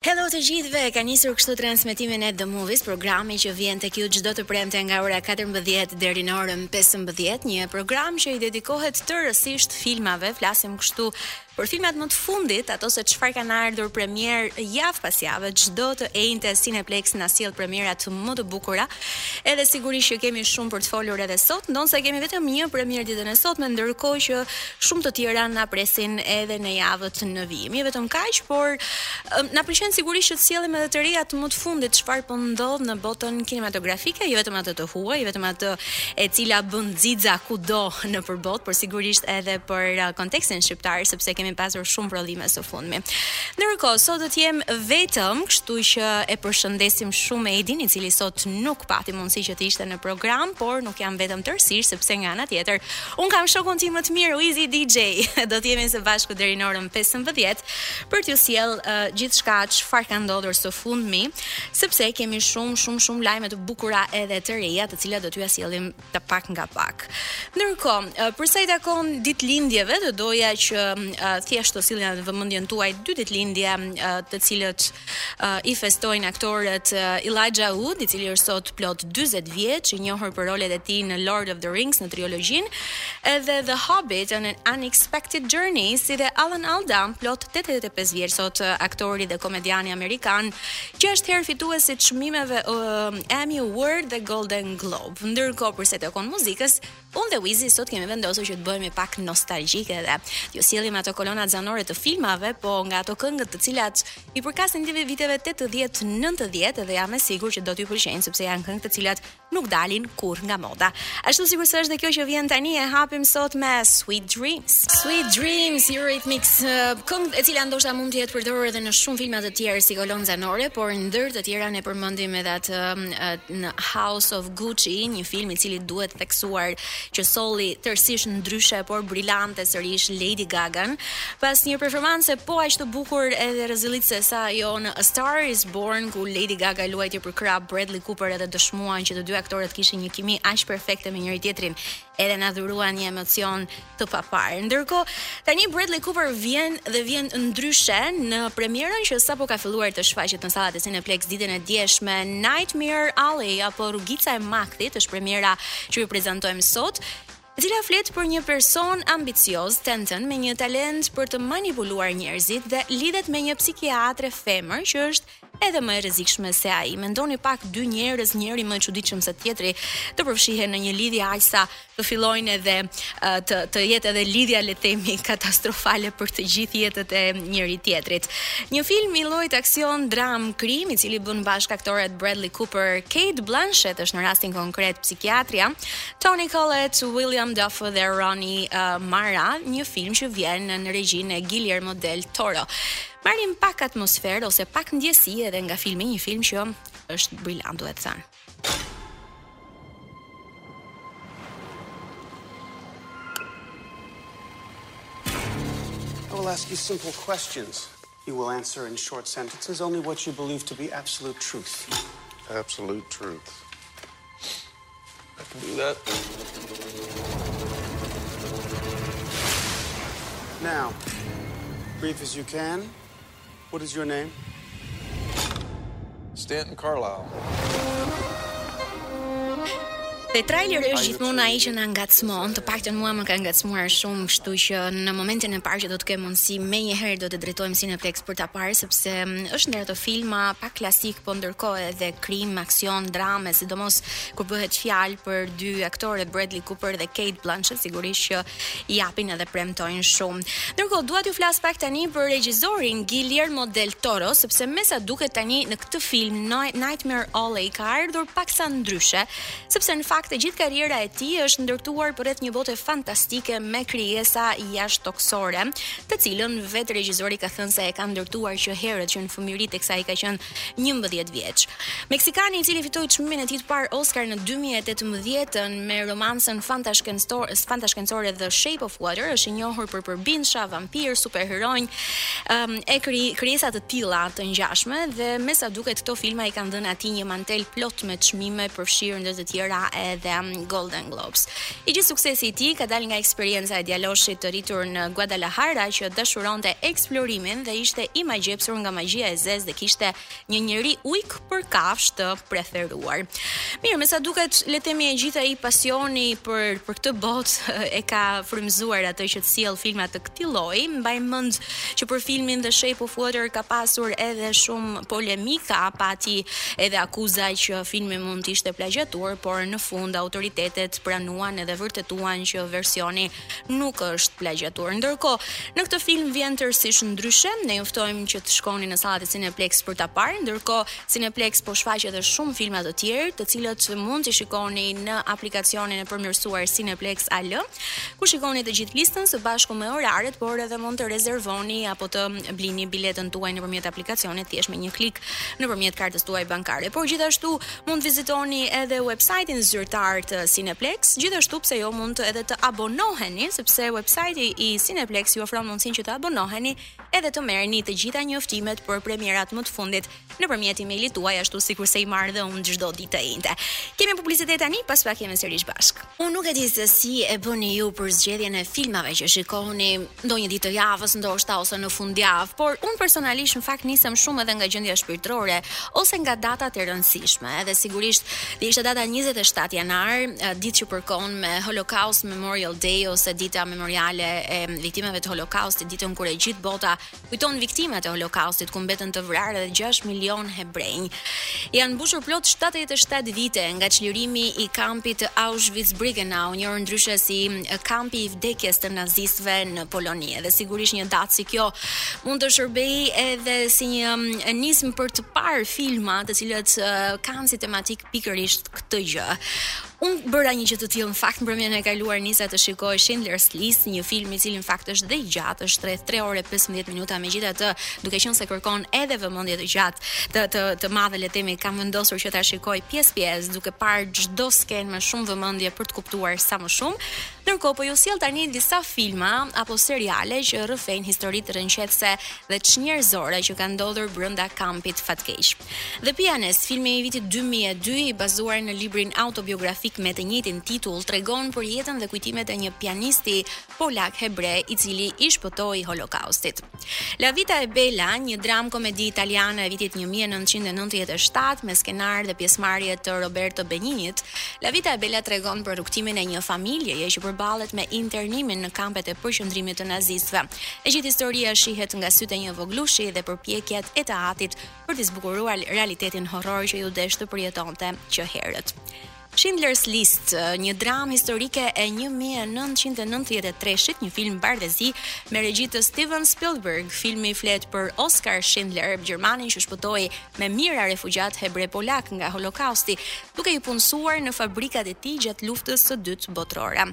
Hello të gjithëve, ka nisur kështu transmetimin e The Movies, programi që vjen tek ju çdo të premte nga ora katërmbëdhjetë deri në orën pesëmbëdhjetë, një program që i dedikohet tërësisht filmave, flasim kështu për filmat më të fundit, ato se çfarë kanë ardhur premierë javë pas jave, çdo të enjte Cineplex na sjell premierat më të bukura. Edhe sigurisht që kemi shumë për të folur edhe sot, ndonëse kemi vetëm një premierë ditën e sotme, ndërkohë që shumë të tjera na presin edhe në javët në vijim. jo vetëm kaq, por na pëlqen sigurisht që të sjellim edhe të rejat më të fundit çfarë po ndodh në botën kinematografike, jo vetëm atë të huaj, jo vetëm atë e cila bën xixa kudo nëpër botë, por sigurisht edhe për uh, kontekstin shqiptar, sepse kemi pasur shumë prodhime së fundmi. Ndërkohë, sot do të jem vetëm, kështu që e përshëndesim shumë Edin, i cili sot nuk pati mundësi që të ishte në program, por nuk jam vetëm tërësisht sepse nga ana tjetër Unë kam shokun tim më të mirë, Wizy DJ. Do të jemi së bashku deri në orën 15 për t'ju sjell uh, gjithçka çfarë ka ndodhur së fundmi, sepse kemi shumë shumë shumë lajme të bukura edhe të reja, të cilat do t'ju sjellim pak nga pak. Ndërkohë, uh, për sa i takon ditëlindjeve, do doja që uh, thjesht të sillja në vëmendjen tuaj dy ditëlindje uh, të cilat i festojnë aktorët Elijah Wood, i cili është sot plot 40 vjeç, i njohur për rolet e tij në Lord of the Rings në trilogjinë, edhe The Hobbit: An Unexpected Journey, si dhe Alan Alda, plot 85 vjeç sot aktori dhe komediani amerikan, që është herë fitues i çmimeve uh, Emmy Award dhe Golden Globe. Ndërkohë për sa i takon muzikës, Unë dhe Wizy sot kemi vendosur që të bëhemi pak nostalgjikë dhe ju sjellim ato kolonat zanore të filmave, po nga ato këngët të cilat i përkasin dhe viteve 80-90 dhe jam e sigurt që do t'ju pëlqejnë sepse janë këngë të cilat nuk dalin kurrë nga moda. Ashtu sikurse është dhe kjo që vjen tani e hapim sot me Sweet Dreams. Sweet Dreams, Eurythmics, këngë e cila ndoshta mund të jetë përdorur edhe në shumë filma të tjerë si kolonë zanore, por ndër të tjera ne përmendim edhe atë në House of Gucci, një film i cili duhet theksuar që solli tërësisht ndryshe por brilante sërish Lady Gaga-n, pas një performance po aq të bukur edhe rrëzëllitëse sa ajo në A Star Is Born, ku Lady Gaga luajti përkrah Bradley Cooper edhe dëshmuan që të dy aktorët kishin një kimi aq perfekte me njëri-tjetrin, edhe na dhuruan një emocion të paparë. Ndërkohë, tani Bradley Cooper vjen dhe vjen ndryshe në premierën që sapo ka filluar të shfaqet në sallat e Cineplex ditën e djeshme. Nightmare Alley apo Rrugica e Makthit është premiera që ju prezantojmë sot e cila flet për një person ambicioz, Stanton, me një talent për të manipuluar njerëzit dhe lidhet me një psikiatre femër që është edhe më e rrezikshme se ai. Mendoni pak dy njerëz, njëri më i çuditshëm se tjetri, të përfshihen në një lidhje aq sa të fillojnë edhe të të jetë edhe lidhja le të themi katastrofale për të gjithë jetët e njëri tjetrit. Një film i llojit aksion, dramë, krim, i cili bën bashkë aktorët Bradley Cooper, Cate Blanchett është në rastin konkret psikiatria, Toni Collette, Willem Dafoe dhe Rooney uh, Mara, një film që vjen në regjinë e Guillermo del Toro. Marrim pak atmosferë ose pak ndjesi edhe nga filmi, një film që është brilant duhet thënë. I will ask you simple questions. You will answer in short sentences only what you believe to be absolute truth. Absolute truth. Now, brief as you can, what is your name? Stanton Carlisle. Dhe traileri është gjithmonë ai që na ngacmon, të paktën mua më ka ngacmuar shumë, kështu që në momentin e parë që do të kem mundësi, menjëherë do të drejtohem Cineplexx për ta parë sepse mm, është ndër ato filma pa klasik, po ndërkohë edhe krim, aksion, dramë, sidomos kur bëhet fjalë për dy aktorët Bradley Cooper dhe Cate Blanchett, sigurisht që japin edhe premtojnë shumë. Ndërkohë dua t'ju flas pak tani për regjisorin Guillermo del Toro, sepse me sa duket tani në këtë film Nightmare Alley ka ardhur paksa ndryshe sepse në fakt e gjithë karriera e tij është ndërtuar përreth një bote fantastike me krijesa jashtëtokësore, të cilën vetë regjizori ka thënë se e ka ndërtuar që herët që në fëmijëri teksa ai ka qenë 11 vjeç. Meksikani i cili fitoi çmimin e tij të parë Oscar në 2018 me romancën fantashkencore fantashkencore The Shape of Water është i njohur për përbindsha, vampirë, superheronj um, e kri, krijesa të tilla të ngjashme dhe me sa duket këto filma i kanë dhënë atij një mantel plot me çmime përfshirë ndër të tjera edhe Golden Globes. I gjithë suksesi i tij ka dalë nga eksperienca e djaloshit të rritur në Guadalajara që dashuronte eksplorimin dhe ishte i magjepsur nga magjia e zezë dhe kishte një njeri ujk për kafshë të preferuar. Mirë, me sa duket, le të themi i gjithë ai pasioni për për këtë botë e ka frymëzuar atë që të sjellë filma të këtij lloji, mbaj mend që për filmin The Shape of Water ka pasur edhe shumë polemika, pati edhe akuza që filmi mund të ishte plagjiaturë, por në fund autoritetet pranuan edhe vërtetuan që versioni nuk është plagjiaturë. Ndërkohë, në këtë film vjen tërësisht ndryshe, ne ju ftojmë që të shkoni në sallat e Cineplexx për ta parë, ndërkohë Cineplexx po shfaq edhe shumë filma të tjerë, të cilët mund t'i shikoni në aplikacionin e përmirësuar Cineplexx AL. Ku shikoni të gjithë listën së bashku me oraret, por edhe mund të rezervoni apo të blini biletën tuaj nëpërmjet aplikacionit thjesht me një klik nëpërmjet kartës tuaj bankare. Por gjithashtu mund të vizitoni edhe website-in zyrtar të Cineplex, gjithashtu pse jo mund të edhe të abonoheni, sepse website-i i Cineplex ju ofron mundësinë që të abonoheni edhe të merrni të gjitha njoftimet për premierat më të fundit nëpërmjet emailit tuaj ashtu sikurse i marr dhe unë çdo ditë të enjte. Kemi publicitet tani, pas pak jemi sërish bashkë. Unë nuk e di se si e bëni ju për zgjedhjen e filmave që shikoni ndonjë ditë të javës ndoshta ose në fundjavë, por unë personalisht në fakt nisem shumë edhe nga gjendja shpirtërore ose nga datat e rëndësishme. Edhe sigurisht dje ishte data 27 janar, ditë që përkon me Holocaust Memorial Day ose dita memoriale e viktimave të Holocaustit, ditën kur e gjithë bota Kujton viktimat e Holokaustit ku mbetën të vrarë edhe 6 milionë hebrenj. Janë mbushur plot 77 vite nga çlirimi i kampit të Auschwitz-Birkenau, i njohur ndryshe si kampi i vdekjes të nazistëve në Poloni. Dhe sigurisht një datë si kjo mund të shërbejë edhe si një mm, nismë për të parë filma të cilët kanë si tematikë pikërisht këtë gjë. Unë bëra një gjë të tillë në fakt mbrëmjen e kaluar nisa të shikoj Schindler's List, një film i cili në fakt është dhe i gjatë, është rreth 3 orë e 15 minuta, megjithatë, duke qenë se kërkon edhe vëmendje të gjatë, të të të madhe le të themi, kam vendosur që ta shikoj pjesë-pjesë, duke parë çdo skenë me shumë vëmendje për të kuptuar sa më shumë. Ndërkohë po ju sjell tani disa filma apo seriale që rrëfejnë histori rrëqethëse dhe çnjerëzore që kanë ndodhur brenda kampit fatkeq. The Pianist, filmi i vitit 2002 i bazuar në librin autobiografik me të njëjtin titull, tregon për jetën dhe kujtimet e një pianisti polak hebre i cili i shpëtoi Holokaustit. La vita e bella, një dramë-komedi italiane e vitit një mijë e nëntëqind e nëntëdhjetë e shtatë me skenar dhe pjesëmarrje të Roberto Beninit, La vita e bella tregon për rrugëtimin e një familjeje që përballet me internimin në kampet e përqendrimit të nazistëve. E gjithë historia shihet nga sytë e një voglushi dhe përpjekjet e të atit për t'i zbukuruar realitetin horror që iu desh të përjetonte që herët. Schindler's List, një dramë historike e një mijë e nëntëqind e nëntëdhjetë e treshit, një film bardhezi me regji të Steven Spielberg. Filmi flet për Oskar Schindler, gjermanin që shpëtoi me mijëra refugjatë hebre polakë nga Holokausti, duke i punësuar në fabrikat e tij gjatë luftës së dytë botërore.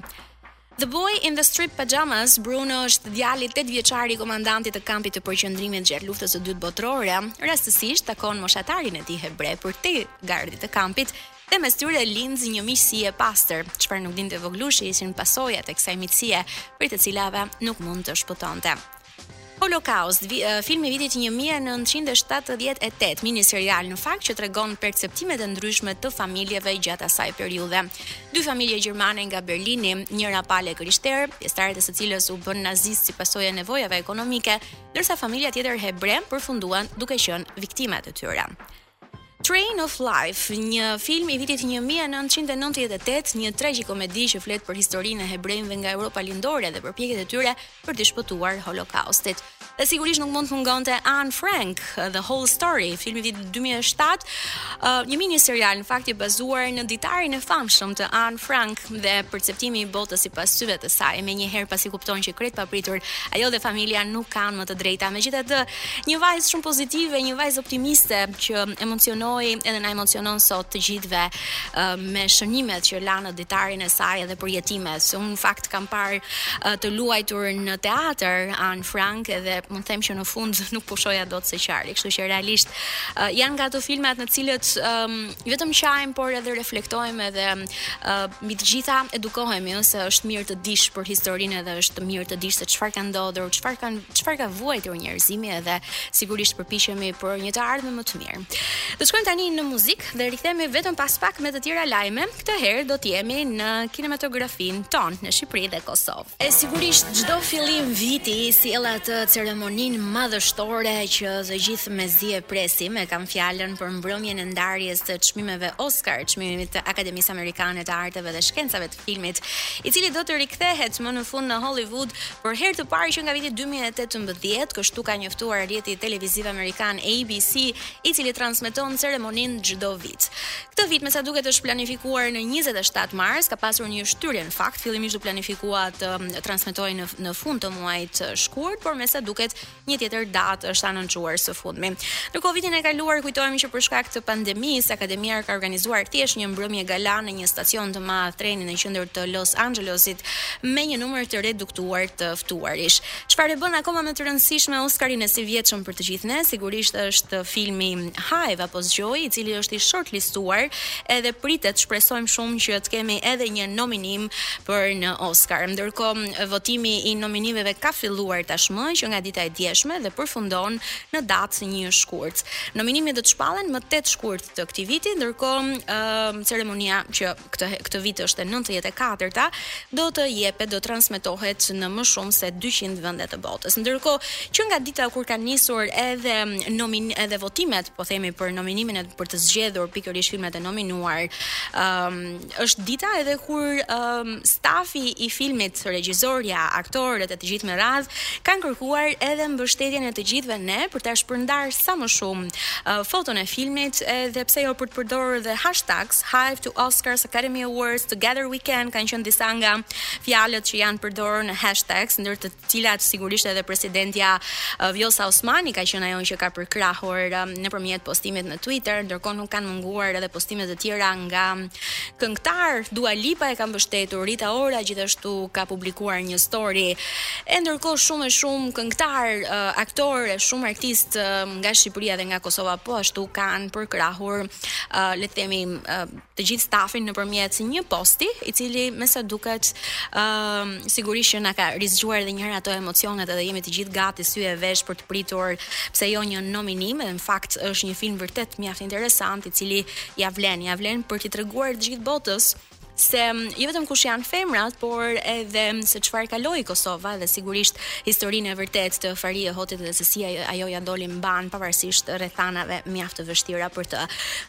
The Boy in the Striped Pajamas, Bruno është djali tetë vjeçar i komandantit të kampit të përqendrimit gjatë Luftës së Dytë Botërore. Rastësisht takon moshatarin e tij hebre përtej gardhit të kampit dhe mes tyre lind një miqësi e pastër. Çfarë nuk dinte voglushi ishin pasojat e kësaj miqësie, prej të cilave nuk mund të shpëtonte. Holocaust, filmi i vitit 1978, mini serial në fakt që tregon perceptimet e ndryshme të familjeve gjatë asaj periudhe. Dy familje gjermane nga Berlini, njëra palë e krishterë, pjesëtarët e së cilës u bënë nazistë si pasojë e nevojave ekonomike, ndërsa familja tjetër hebre përfunduan duke qenë viktimat e tyre. Train of Life, një film i vitit 1998, një tragjikomedi që flet për historinë e hebrenjve nga Europa Lindore dhe përpjekjet e tyre për t'i shpëtuar Holokaustit. Dhe sigurisht nuk mund të mungonte Anne Frank, The Whole Story, filmi i vitit 2007, uh, një mini serial në fakt i bazuar në ditarin e famshëm të Anne Frank dhe perceptimi i botës sipas syve të saj. Menjëherë pasi kupton që krejt papritur ajo dhe familja nuk kanë më të drejta, megjithatë Një vajzë shumë pozitive, një vajzë optimiste që emocionoi edhe na emocionon sot të gjithëve uh, me shënimet që la në ditarin e saj edhe përjetimet. Se unë në fakt kam parë uh, të luajtur në teatr An Frank edhe mund të them që në fund nuk pushoja dot së qari, kështu që realisht uh, janë nga ato filmat në të cilët um, jo vetëm qajmë, por edhe reflektojmë edhe mbi të gjitha edukohemi ëh se është mirë të dish për historinë edhe është mirë të dish se çfarë ka ndodhur, çfarë kanë çfarë ka vuajtur njerëzimi edhe sigurisht përpiqemi për një të ardhme më të mirë. Do të shkojmë tani në muzikë dhe rikthehemi vetëm pas pak me të tjera lajme. Këtë herë do të jemi në kinematografinë tonë në Shqipëri dhe Kosovë. E sigurisht çdo fillim viti sjell atë ceremoninë madhështore që të gjithë mezi e presim, e kam fjalën për mbrëmjen e ndarjes të çmimeve Oscar, çmimit të Akademisë Amerikane të Arteve dhe Shkencave të Filmit, i cili do të rikthehet më në fund në Hollywood për herë të parë që nga viti 2018, kështu ka njoftuar rrjeti televiziv amerikan ABC, i cili transmeton ceremoninë çdo vit. Këtë vit me sa duket është planifikuar në njëzet e shtatë mars, ka pasur një shtyrje në fakt, fillimisht u planifikua të transmetohej në në fund të muajit shkurt, por me sa duket një tjetër datë është anonçuar së fundmi. Në Covidin e kaluar kujtohemi që për shkak të pandemisë, Akademia ka organizuar thjesht një mbrëmje gala në një stacion të madh treni në qendër të Los Angelesit me një numër të reduktuar të ftuarish. Çfarë e bën akoma më të rëndësishme Oscarin e sivjetshëm për të gjithë ne, sigurisht është filmi Hive apo Zgjoi, i cili është i shortlistuar, edhe pritet, shpresojmë shumë që të kemi edhe një nominim për në Oscar. Ndërkohë, votimi i nominimeve ka filluar tashmë që nga dita e djeshme dhe përfundon në datë 1 shkurt. Nominimet do të shpallen më 8 shkurt të këtij viti, ndërkohë ceremonia që këtë këtë vit është e nëntëdhjetë e katërta, do të jepet, do transmetohet në më shumë se 200 vende të botës. Ndërkohë, që nga dita kur kanë nisur edhe nomin edhe votimet, po themi për nominimin, për të zgjedhur pikërisht filmat e nominuar, ëm um, është dita edhe kur um, stafi i filmit, regjizorja, aktorët e të gjithë me radhë kanë kërkuar edhe mbështetjen e të gjithëve ne për ta shpërndarë sa më shumë uh, foton e filmit, edhe pse jo për të përdorur dhe hashtags, Hive to Oscars, Academy Awards, Together We Can kanë qenë disa nga fjalët që janë përdorur në hashtags, ndër të cilat sigurisht edhe presidentja uh, Vjosa Osmani ka qenë ajo që ka përkrahur um, nëpërmjet postimit në Twitter, ndërkohë nuk kanë munguar edhe postime të tjera nga këngëtar Dua Lipa e ka mbështetur, Rita Ora gjithashtu ka publikuar një story. E ndërkohë shumë e shumë këngëtar, uh, aktorë, shumë artistë uh, nga Shqipëria dhe nga Kosova po ashtu kanë përkrahur uh, le të themi uh, të gjithë stafin nëpërmjet një posti, i cili me sa duket ë uh, sigurisht që na ka rizgjuar edhe një herë ato emocionet edhe jemi të gjithë gati sy e vesh për të pritur pse jo një nominim, në fakt është një film vërtet mjaft interesant i cili ia vlen, ia vlen për t'i treguar të gjithë botës se jo vetëm kush janë femrat, por edhe se çfarë kaloi Kosova dhe sigurisht historinë e vërtetë të Fahrije Hotit dhe se si ajo ia doli mbanë pavarësisht rrethanave mjaft të vështira për të.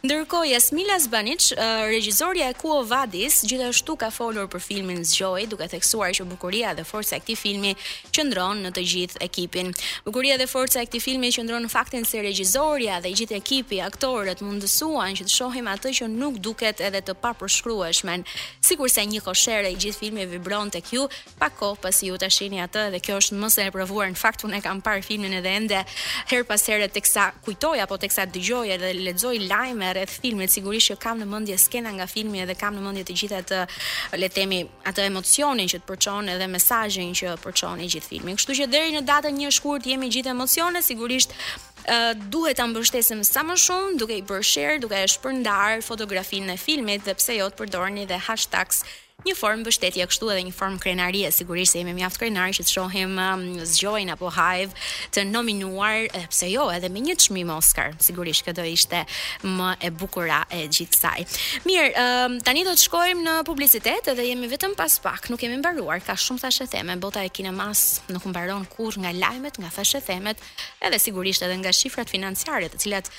Ndërkohë Jasmila Zhbaniç, regjizorja e Quo Vadis, gjithashtu ka folur për filmin Zgjoi, duke theksuar që bukuria dhe forca e këtij filmi qëndron në të gjithë ekipin. Bukuria dhe forca e këtij filmi qëndron në faktin se regjizorja dhe gjithë ekipi, aktorët mundësuan që të shohim atë që nuk duket edhe të papërshkrueshmen. Sikurse një koshere i gjithë filmi vibron tek ju, pak kohë pasi ju ta shihni atë dhe kjo është më se e provuar në fakt unë e kam parë filmin edhe ende herë pas here teksa kujtoj apo teksa dëgjoj edhe lexoj lajme rreth filmit, sigurisht që kam në mendje skena nga filmi edhe kam në mendje të gjithë atë le të themi atë emocionin që të përçon edhe mesazhin që përçon i gjithë filmi. Kështu që deri në datën 1 shkurt jemi gjithë emocione, sigurisht uh, duhet ta mbështesim sa më shumë duke i bërë share, duke e shpërndarë fotografinë e filmit dhe pse jo të përdorni dhe hashtags një formë mbështetje kështu edhe një formë krenarie sigurisht se jemi mjaft krenarë që të shohim um, Zgjoin apo Hive të nominuar, pse jo, edhe me një çmim Oscar. Sigurisht kjo do ishte më e bukura e gjithë saj. Mirë, um, tani do të shkojmë në publicitet dhe jemi vetëm pas pak, nuk kemi mbaruar, ka shumë thashetheme, bota e kinemas nuk mbaron kurrë nga lajmet, nga thashethemet, edhe sigurisht edhe nga shifrat financiare, të cilat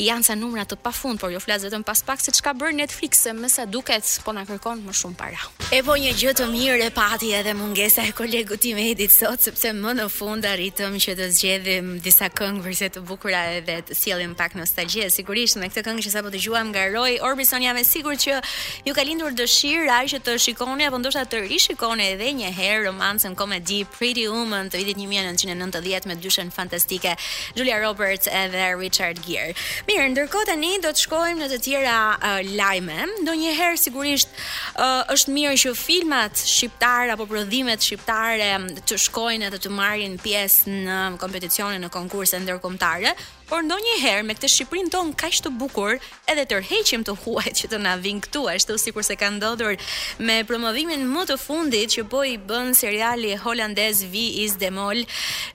janë sa numra të pafund, por ju flas vetëm pas pak se ç'ka bërë Netflix, se me sa duket po na kërkon më shumë para. Epo një gjë të mirë e pati edhe mungesa e kolegut tim Edit sot sepse më në fund arritëm që të zgjedhim disa këngë vërtet të bukura edhe të sjellim pak nostalgji sigurisht me këtë këngë që sapo dëgjuam nga Roy Orbison jam e sigurt që ju ka lindur dëshira që të shikoni apo ndoshta të rishikoni edhe një herë romancën komedi Pretty Woman të vitit 1990 me dyshen fantastike Julia Roberts edhe Richard Gere. Mirë, ndërkohë tani do të shkojmë në të tjera uh, lajme. Ndonjëherë sigurisht uh, është mirë që filmat shqiptarë apo prodhimet shqiptare të shkojnë edhe të marrin pjesë në kompeticione, në konkurse ndërkombëtare, por ndonjëherë me këtë Shqipërinë tonë kaq të bukur, edhe tërheqim të huajt që të na vijnë këtu ashtu sikurse ka ndodhur me promovimin më të fundit që po i bën seriali holandez Wie is de Mol,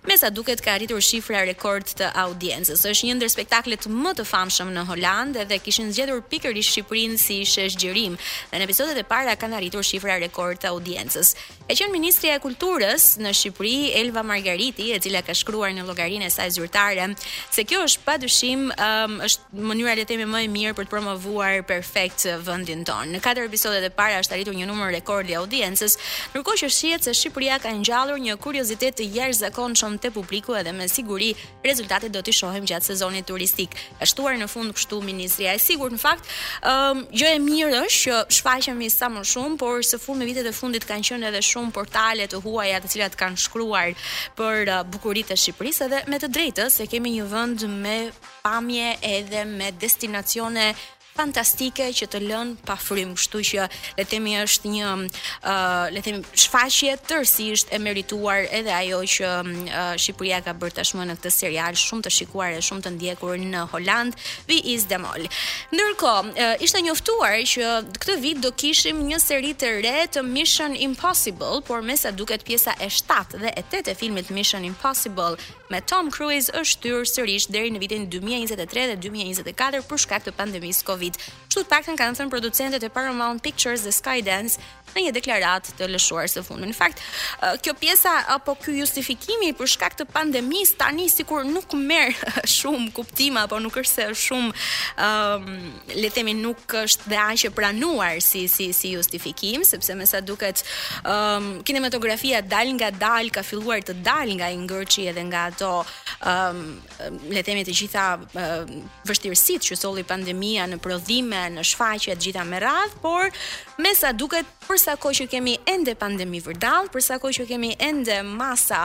me sa duket ka arritur shifra rekord të audiencës. Është një ndër spektaklet më të famshëm në Holandë dhe kishin zgjedhur pikërisht Shqipërinë si shesh xhirimi. Dhe në episodet e para kanë arritur shifra rekord të audiencës. Ka qenë ministrja e Kulturës në Shqipëri, Elva Margariti, e cila ka shkruar në llogarinë e saj zyrtare se kjo është padyshim um, është mënyra le të themi më e mirë për të promovuar perfekt vendin tonë. Në katër episodet e para është arritur një numër rekord i audiencës, ndërkohë që shihet se Shqipëria ka ngjallur një kuriozitet të jashtëzakonshëm te publiku edhe me siguri Rezultatet do t'i shohim gjatë sezonit turistik. Ka shtuar në fund kështu ministrja e sigurt. Në fakt, ë um, gjë e mirë është që shfaqemi sa më shumë, por së fundmi vitet e fundit kanë qenë edhe shumë portale të huaja të cilat kanë shkruar për uh, bukuritë e Shqipërisë dhe me të drejtë se kemi një vend me pamje edhe me destinacione fantastike që të lënë pa frymë, kështu që le të themi është një ë uh, le të themi shfaqje tërësisht e merituar edhe ajo që uh, Shqipëria ka bërë tashmë në këtë serial shumë të shikuar e shumë të ndjekur në Holandë, Wie is de Mol. Ndërkohë, uh, ishte njoftuar që këtë vit do kishim një seri të re të Mission Impossible, por me sa duket pjesa e 7 dhe e 8 e filmit Mission Impossible me Tom Cruise është shtyrë sërish deri në vitin dy mijë e njëzet e tre dhe dy mijë e njëzet e katër për shkak të pandemisë Covid. Kështu të paktën kanë thënë producentët e Paramount Pictures dhe Skydance në një deklaratë të lëshuar së fundmi. Në fakt, kjo pjesa apo ky justifikimi për shkak të pandemisë tani sikur nuk merr shumë kuptim apo nuk është se është shumë ëm um, le të themi nuk është dhe aq e pranuar si si si justifikim, sepse me sa duket ëm um, kinematografia dalëngadalë ka filluar të dalë nga ai ngërçi edhe nga ato ëm um, le të themi të gjitha um, vështirësitë që solli pandemia në prodhime, në shfaqje të gjitha me radhë, por me sa duket Për sa kohë që kemi ende pandemi vërdallë, për sa kohë që kemi ende masa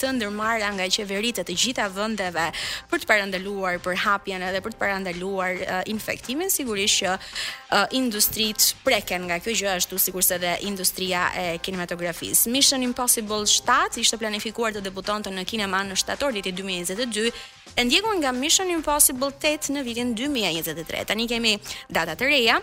të ndërmarra nga qeveritë e të gjitha vendeve për të parandaluar përhapjen edhe për të parandaluar infektimin, sigurisht që industritë preken nga kjo gjë ashtu sikurse edhe industria e kinematografisë. Mission Impossible 7 ishte planifikuar të debutonte në kinema në shtator të vitit 2022, e ndjekur nga Mission Impossible 8 në vitin 2023. Tani kemi data të reja.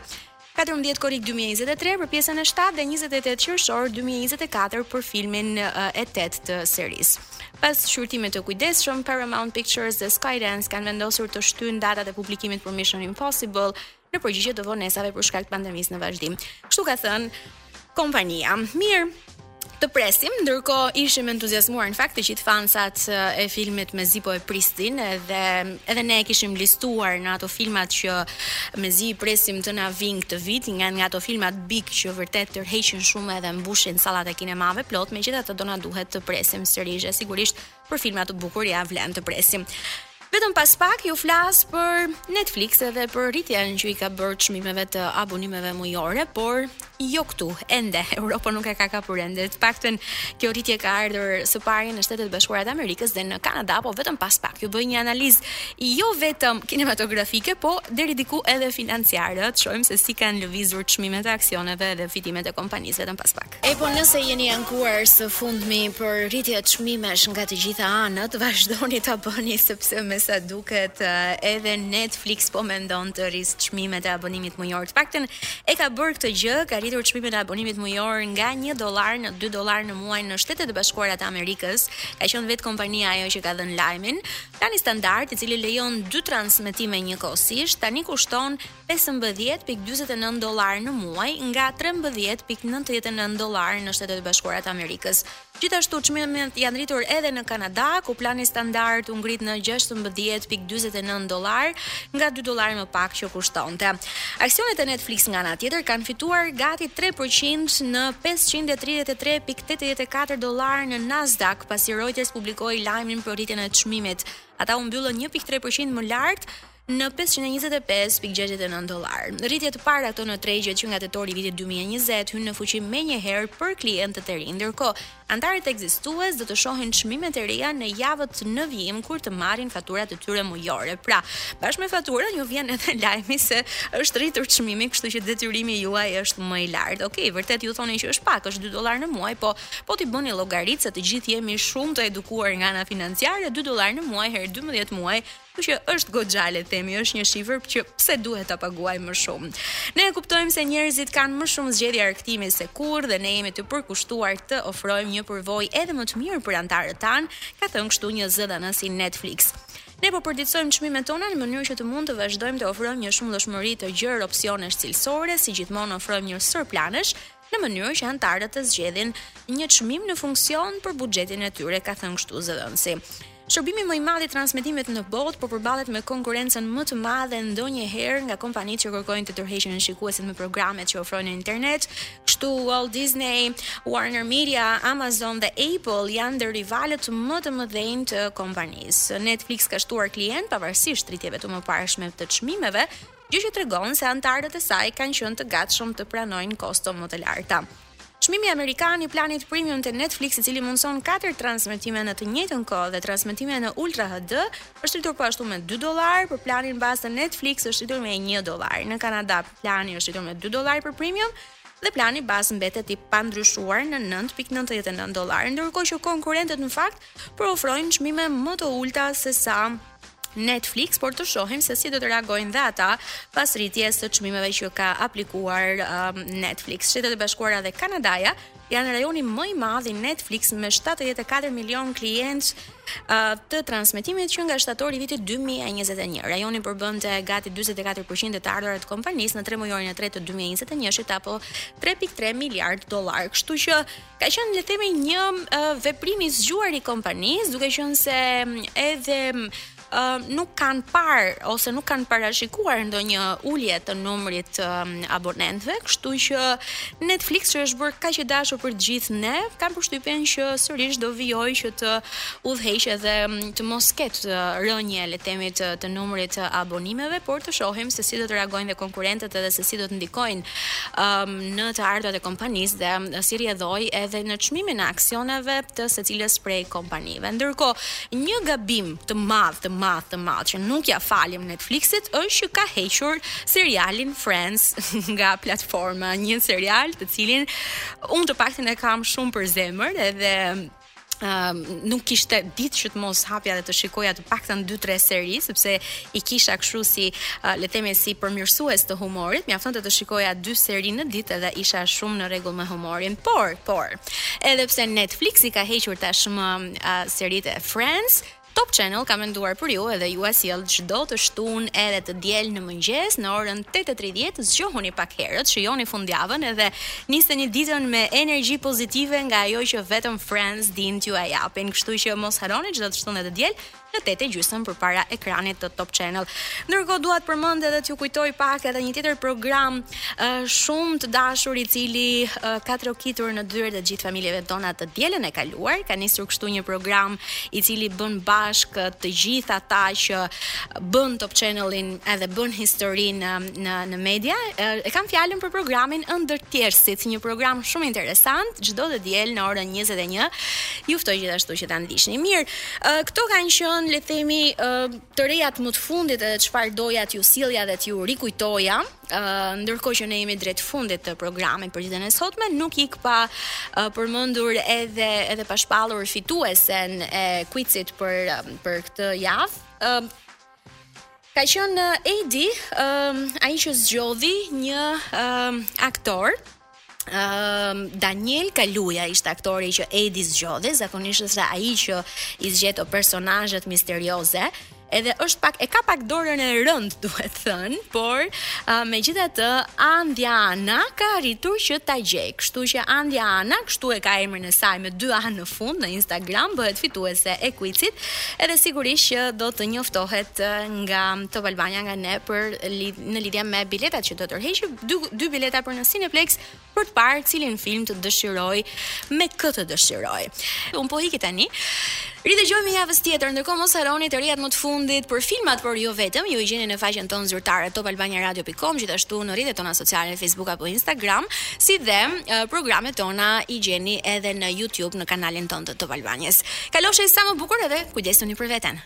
Katërmbëdhjetë korrik dy mijë e njëzet e tre për pjesën e shtatë dhe njëzet e tetë qershor dy mijë e njëzet e katër për filmin e tetë të serisë. Pas shqyrtimit të kujdesshëm, Paramount Pictures dhe Skydance kanë vendosur të shtyjnë datat e publikimit për Mission Impossible në përgjigje të vonesave për shkak të pandemisë në vazhdim. Kështu ka thënë kompania. Mirë, të presim. Ndërkohë ishim entuziazmuar në fakt të gjithë fansat e filmit mezi po e prisnim edhe edhe ne e kishim listuar në ato filmat që mezi i presim të na vijnë këtë vit, nga nga ato filmat big që vërtet tërheqin shumë edhe mbushin sallat e kinemave plot, megjithatë do na duhet të presim sërish e sigurisht Për filma të bukur ia vlen të presim. Vetëm pas pak ju flas për Netflix edhe për rritjen që i ka bërë çmimeve të abonimeve mujore, por jo këtu. Ende Europa nuk e ka kapur ende. Të paktën kjo rritje ka ardhur së pari në Shtetet e Bashkuara të Amerikës dhe në Kanada, po vetëm pas pak. Ju bëj një analizë jo vetëm kinematografike, po deri diku edhe financiare. Të shohim se si kanë lëvizur çmimet e aksioneve dhe fitimet e kompanisë vetëm pas pak. Epo nëse jeni ankuar së fundmi për rritje çmimesh nga të gjitha anët, vazhdoni ta bëni sepse me sa duket eh, edhe Netflix po mendon të rrisë çmimet e abonimit mujor. Të paktën e ka bërë këtë gjë, ka rritur çmimet e abonimit mujor nga 1 dollar në 2 dollar në muaj në Shtetet e Bashkuara të Amerikës. Ka qenë vetë kompania ajo që ka dhënë lajmin. Plani standard, i cili lejon dy transmetime njëkohësisht, tani kushton pesëmbëdhjetë pikë dyzet e nëntë dollarë në muaj nga trembëdhjetë pikë nëntëdhjetë e nëntë dollarë në Shtetet e Bashkuara të Amerikës. Gjithashtu çmimet janë rritur edhe në Kanada, ku plani standard u ngrit në gjashtëmbëdhjetë pikë dyzet e nëntë dollarë nga dy dollarë më pak që kushtonte. Aksionet e Netflix nga ana tjetër kanë fituar gati tre për qind në pesëqind e tridhjetë e tre pikë tetëdhjetë e katër dollarë në Nasdaq, pasi Reuters publikoi lajmin për rritjen e çmimit. Ata u mbyllën një pikë tre për qind më lart në pesëqind e njëzet e pesë pikë gjashtëdhjetë e nëntë dollarë. Rritjet e para këto në tregjet që nga tetori i vitit dy mijë e njëzet hynë në fuqi menjëherë për klientët e rinj. Ndërkohë, anëtarët ekzistues do të shohin çmimet e reja në javët në vijim kur të marrin faturat e tyre mujore. Pra, bashkë me faturën ju vjen edhe lajmi se është rritur çmimi, kështu që detyrimi juaj është më i lartë. Okej, vërtet ju thoni që është pak, është 2 dollarë në muaj, po po t'i bëni llogaritë se të gjithë jemi shumë të edukuar nga ana financiare, 2 dollarë në muaj herë 12 muaj Kështu që është goxha le të themi, është një shifër që pse duhet ta paguajë më shumë. Ne e kuptojmë se njerëzit kanë më shumë zgjedhje argëtimi se kurrë dhe ne jemi të përkushtuar të ofrojmë një përvojë edhe më të mirë për anëtarët tanë, ka thënë kështu një zëdhënës i Netflix. Ne po përditësojmë çmimet tona në mënyrë që të mund të vazhdojmë të ofrojmë një shumëllojshmëri të gjerë opsionesh cilësore, si gjithmonë ofrojmë një sërë planesh, në mënyrë që anëtarët të zgjedhin një çmim në funksion për buxhetin e tyre, ka thënë kështu zëdhënësi. Shërbimi më i madh i transmetimeve në botë po përballet me konkurrencën më të madhe ndonjëherë nga kompanitë që kërkojnë të tërheqin shikuesit me programet që ofrojnë në internet, kështu Walt Disney, Warner Media, Amazon dhe Apple janë ndër rivalët më të mëdhenj të kompanisë. Netflix ka shtuar klientë pavarësisht rritjeve të mëparshme të çmimeve, gjë që tregon se anëtarët e saj kanë qenë të gatshëm të pranojnë kosto më të larta. Çmimi amerikan i planit Premium të Netflix, i cili mundëson katër transmetime në të njëjtën kohë dhe transmetime në Ultra HD, është rritur po ashtu me dy dollarë, për planin bazë të Netflix është rritur me një dollar. Në Kanada plani është rritur me dy dollarë për Premium, dhe plani bazë mbetet i pandryshuar në 9.99 dollarë, ndërkohë që konkurrentët në fakt po ofrojnë çmime më të ulëta se sa Netflix, por të shohim se si do të reagojnë dhe ata pas rritjes së çmimeve që ka aplikuar um, Netflix. Shtetet e Bashkuara dhe Kanadaja janë rajoni më i madh i Netflix me 74 milion klientë uh, të transmetimit që nga shtatori i vitit 2021. Rajoni përbënte gati 44% e të ardhurave të kompanisë në 3 mujorin e tretë të 2021-shit apo 3.3 miliard dollarë. Kështu që ka qenë le të themi një uh, veprim i zgjuar i kompanisë, duke qenë se edhe uh, nuk kanë parë ose nuk kanë parashikuar ndonjë ulje të numrit të um, abonentëve, kështu që Netflix që është bërë kaq i dashur për të gjithë ne, kam përshtypjen që sërish do vijojë që të udhëheqë edhe të mos ketë uh, rënje le të themi të, të numrit të abonimeve, por të shohim se si do të reagojnë dhe konkurrentët edhe se si do të ndikojnë në të ardhurat e kompanisë dhe si rrjedhojë edhe në çmimin e aksioneve të secilës prej kompanive. Ndërkohë, një gabim të madh, të madh, të madh që nuk ja falim Netflixit është që ka hequr serialin Friends nga platforma, një serial të cilin unë të paktën e kam shumë për zemër edhe Um, nuk kishte ditë që të mos hapja dhe të shikoja të paktën 2-3 seri sepse i kisha kështu si uh, le të themi si përmirësues të humorit, mjaftonte të shikoja 2 seri në ditë edhe isha shumë në rregull me humorin. Por, por, edhe pse Netflix i ka hequr tashmë uh, seritë e Friends, Top Channel ka menduar për ju edhe jua sjell çdo të shtunë edhe të diel në mëngjes në orën tetë e tridhjetë zgjohuni pak herët shijoni fundjavën edhe niseni ditën me energji pozitive nga ajo që vetëm Friends din t'jua japin kështu që mos harroni çdo të shtunë dhe të diel në tetë e gjysëm përpara ekranit të Top Channel ndërkohë dua të përmend edhe t'ju kujtoj pak edhe një tjetër program Shumë të dashur i cili ka trokitur në dyert e gjithë familjeve tona të dielën e kaluar, ka nisur kështu një program i cili bën bashkë të gjithë ata që bënë Top Channelin edhe bënë historinë në në, në media. E kam fjalën për programin Ëndërrtjerrësit, një program shumë interesant, çdo të diel në orën 21. Ju ftoj gjithashtu që ta ndiqni. Mirë, këto kanë qenë le të themi të rejat më të fundit edhe çfarë doja t'ju sillja dhe t'ju rikujtoja. ndërkohë që ne jemi drejt fundit të programit për ditën e sotme, nuk ik pa uh, përmendur edhe edhe pa shpallur fituesen e quizit për për këtë javë. Uh, ka qenë Edi, uh, ai që zgjodhi një uh, aktor Ehm, Daniel Kaluja ishte aktori që Edi zgjodhi, zakonisht është ai që i zgjedh këto personazhet misterioze. Edhe është pak e ka pak dorën e rëndë, duhet thënë, por uh, megjithatë Andja Ana ka arritur që ta gjejë. Kështu që Andja Ana, kështu e ka emrin e saj me dy A në fund në Instagram, bëhet fituese e kuicit, edhe sigurisht që do të njoftohet nga Top Albania nga ne për në lidhje me biletat që do të tërheqë dy dy bileta për në Cineplex për të parë cilin film të dëshirojë me kë të dëshirojë. Unë po iki tani. Ridëgjohemi javës tjetër, ndërkohë mos harroni të rejat më të fundit për filmat, por jo vetëm, ju i gjeni në faqen tonë zyrtare topalbaniaradio.com, gjithashtu në rrjetet tona sociale Facebook apo Instagram, si dhe uh, programet tona i gjeni edhe në YouTube në kanalin tonë të Top Albanias. Kalofshi sa më bukur edhe kujdesuni për veten.